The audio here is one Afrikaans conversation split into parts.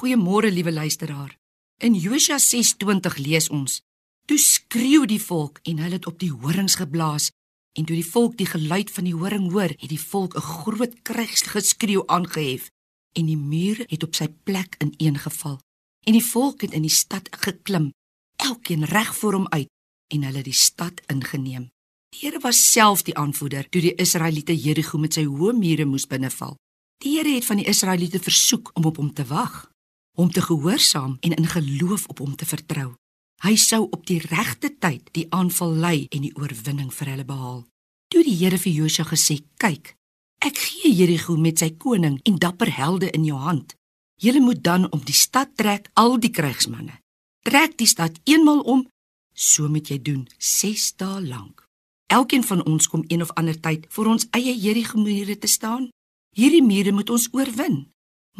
Goeiemôre, liewe luisteraar. In Josua 6:20 lees ons: Toe skreeu die volk en hulle het op die horings geblaas. En toe die volk die geluid van die horing hoor, het die volk 'n groot krygsgeskreeu aangehef en die muur het op sy plek ineengeval. En die volk het in die stad geklim, elkeen reg voor hom uit, en hulle die stad ingeneem. Die Here was self die aanvoerder toe die Israeliete Jerigo met sy hoë mure moes binneval. Die Here het van die Israeliete versoek om op hom te wag, hom te gehoorsaam en in geloof op hom te vertrou. Hy sou op die regte tyd die aanval lei en die oorwinning vir hulle behaal. Toe die Here vir Josua gesê: "Kyk, ek gee Jerigo met sy koning en dapper helde in jou hand. Julle moet dan om die stad trek, al die krygsmanne. Trek die stad eenmal om, so moet jy doen 6 dae lank. Elkeen van ons kom een of ander tyd vir ons eie Jerigo mure te staan. Hierdie mure moet ons oorwin.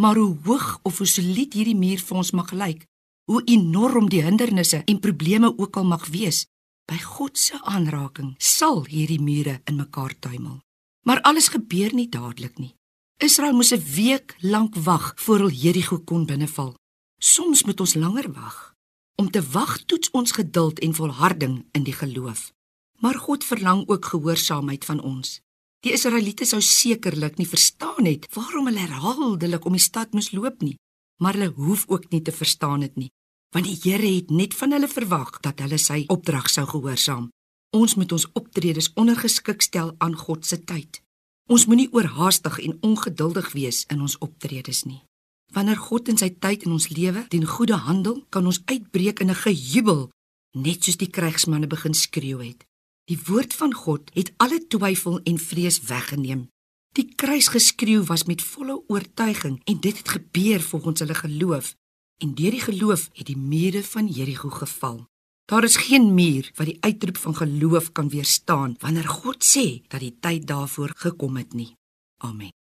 Maar hoe hoog of hoe solied hierdie muur vir ons mag lyk, hoe enorm die hindernisse en probleme ook al mag wees, by God se aanraking sal hierdie mure in mekaar tuimel. Maar alles gebeur nie dadelik nie. Israel moes 'n week lank wag voor hulle Jerigo kon binneval. Soms moet ons langer wag. Om te wag toets ons geduld en volharding in die geloof. Maar God verlang ook gehoorsaamheid van ons. Die Israeliete sou sekerlik nie verstaan het waarom hulle herhaaldelik om die stad moes loop nie, maar hulle hoef ook nie te verstaan dit nie want die Here het net van hulle verwag dat hulle sy opdrag sou gehoorsaam. Ons moet ons optredes ondergeskik stel aan God se tyd. Ons moenie oorhaastig en ongeduldig wees in ons optredes nie. Wanneer God in sy tyd in ons lewe ten goeie handel, kan ons uitbreek in 'n gejubel, net soos die krygsmanne begin skreeu het. Die woord van God het alle twyfel en vrees weggeneem. Die kruisgeskreeu was met volle oortuiging en dit het gebeur volgens hulle geloof en deur die geloof het die mure van Jerigo geval. Daar is geen muur wat die uitroep van geloof kan weerstaan wanneer God sê dat die tyd daarvoor gekom het nie. Amen.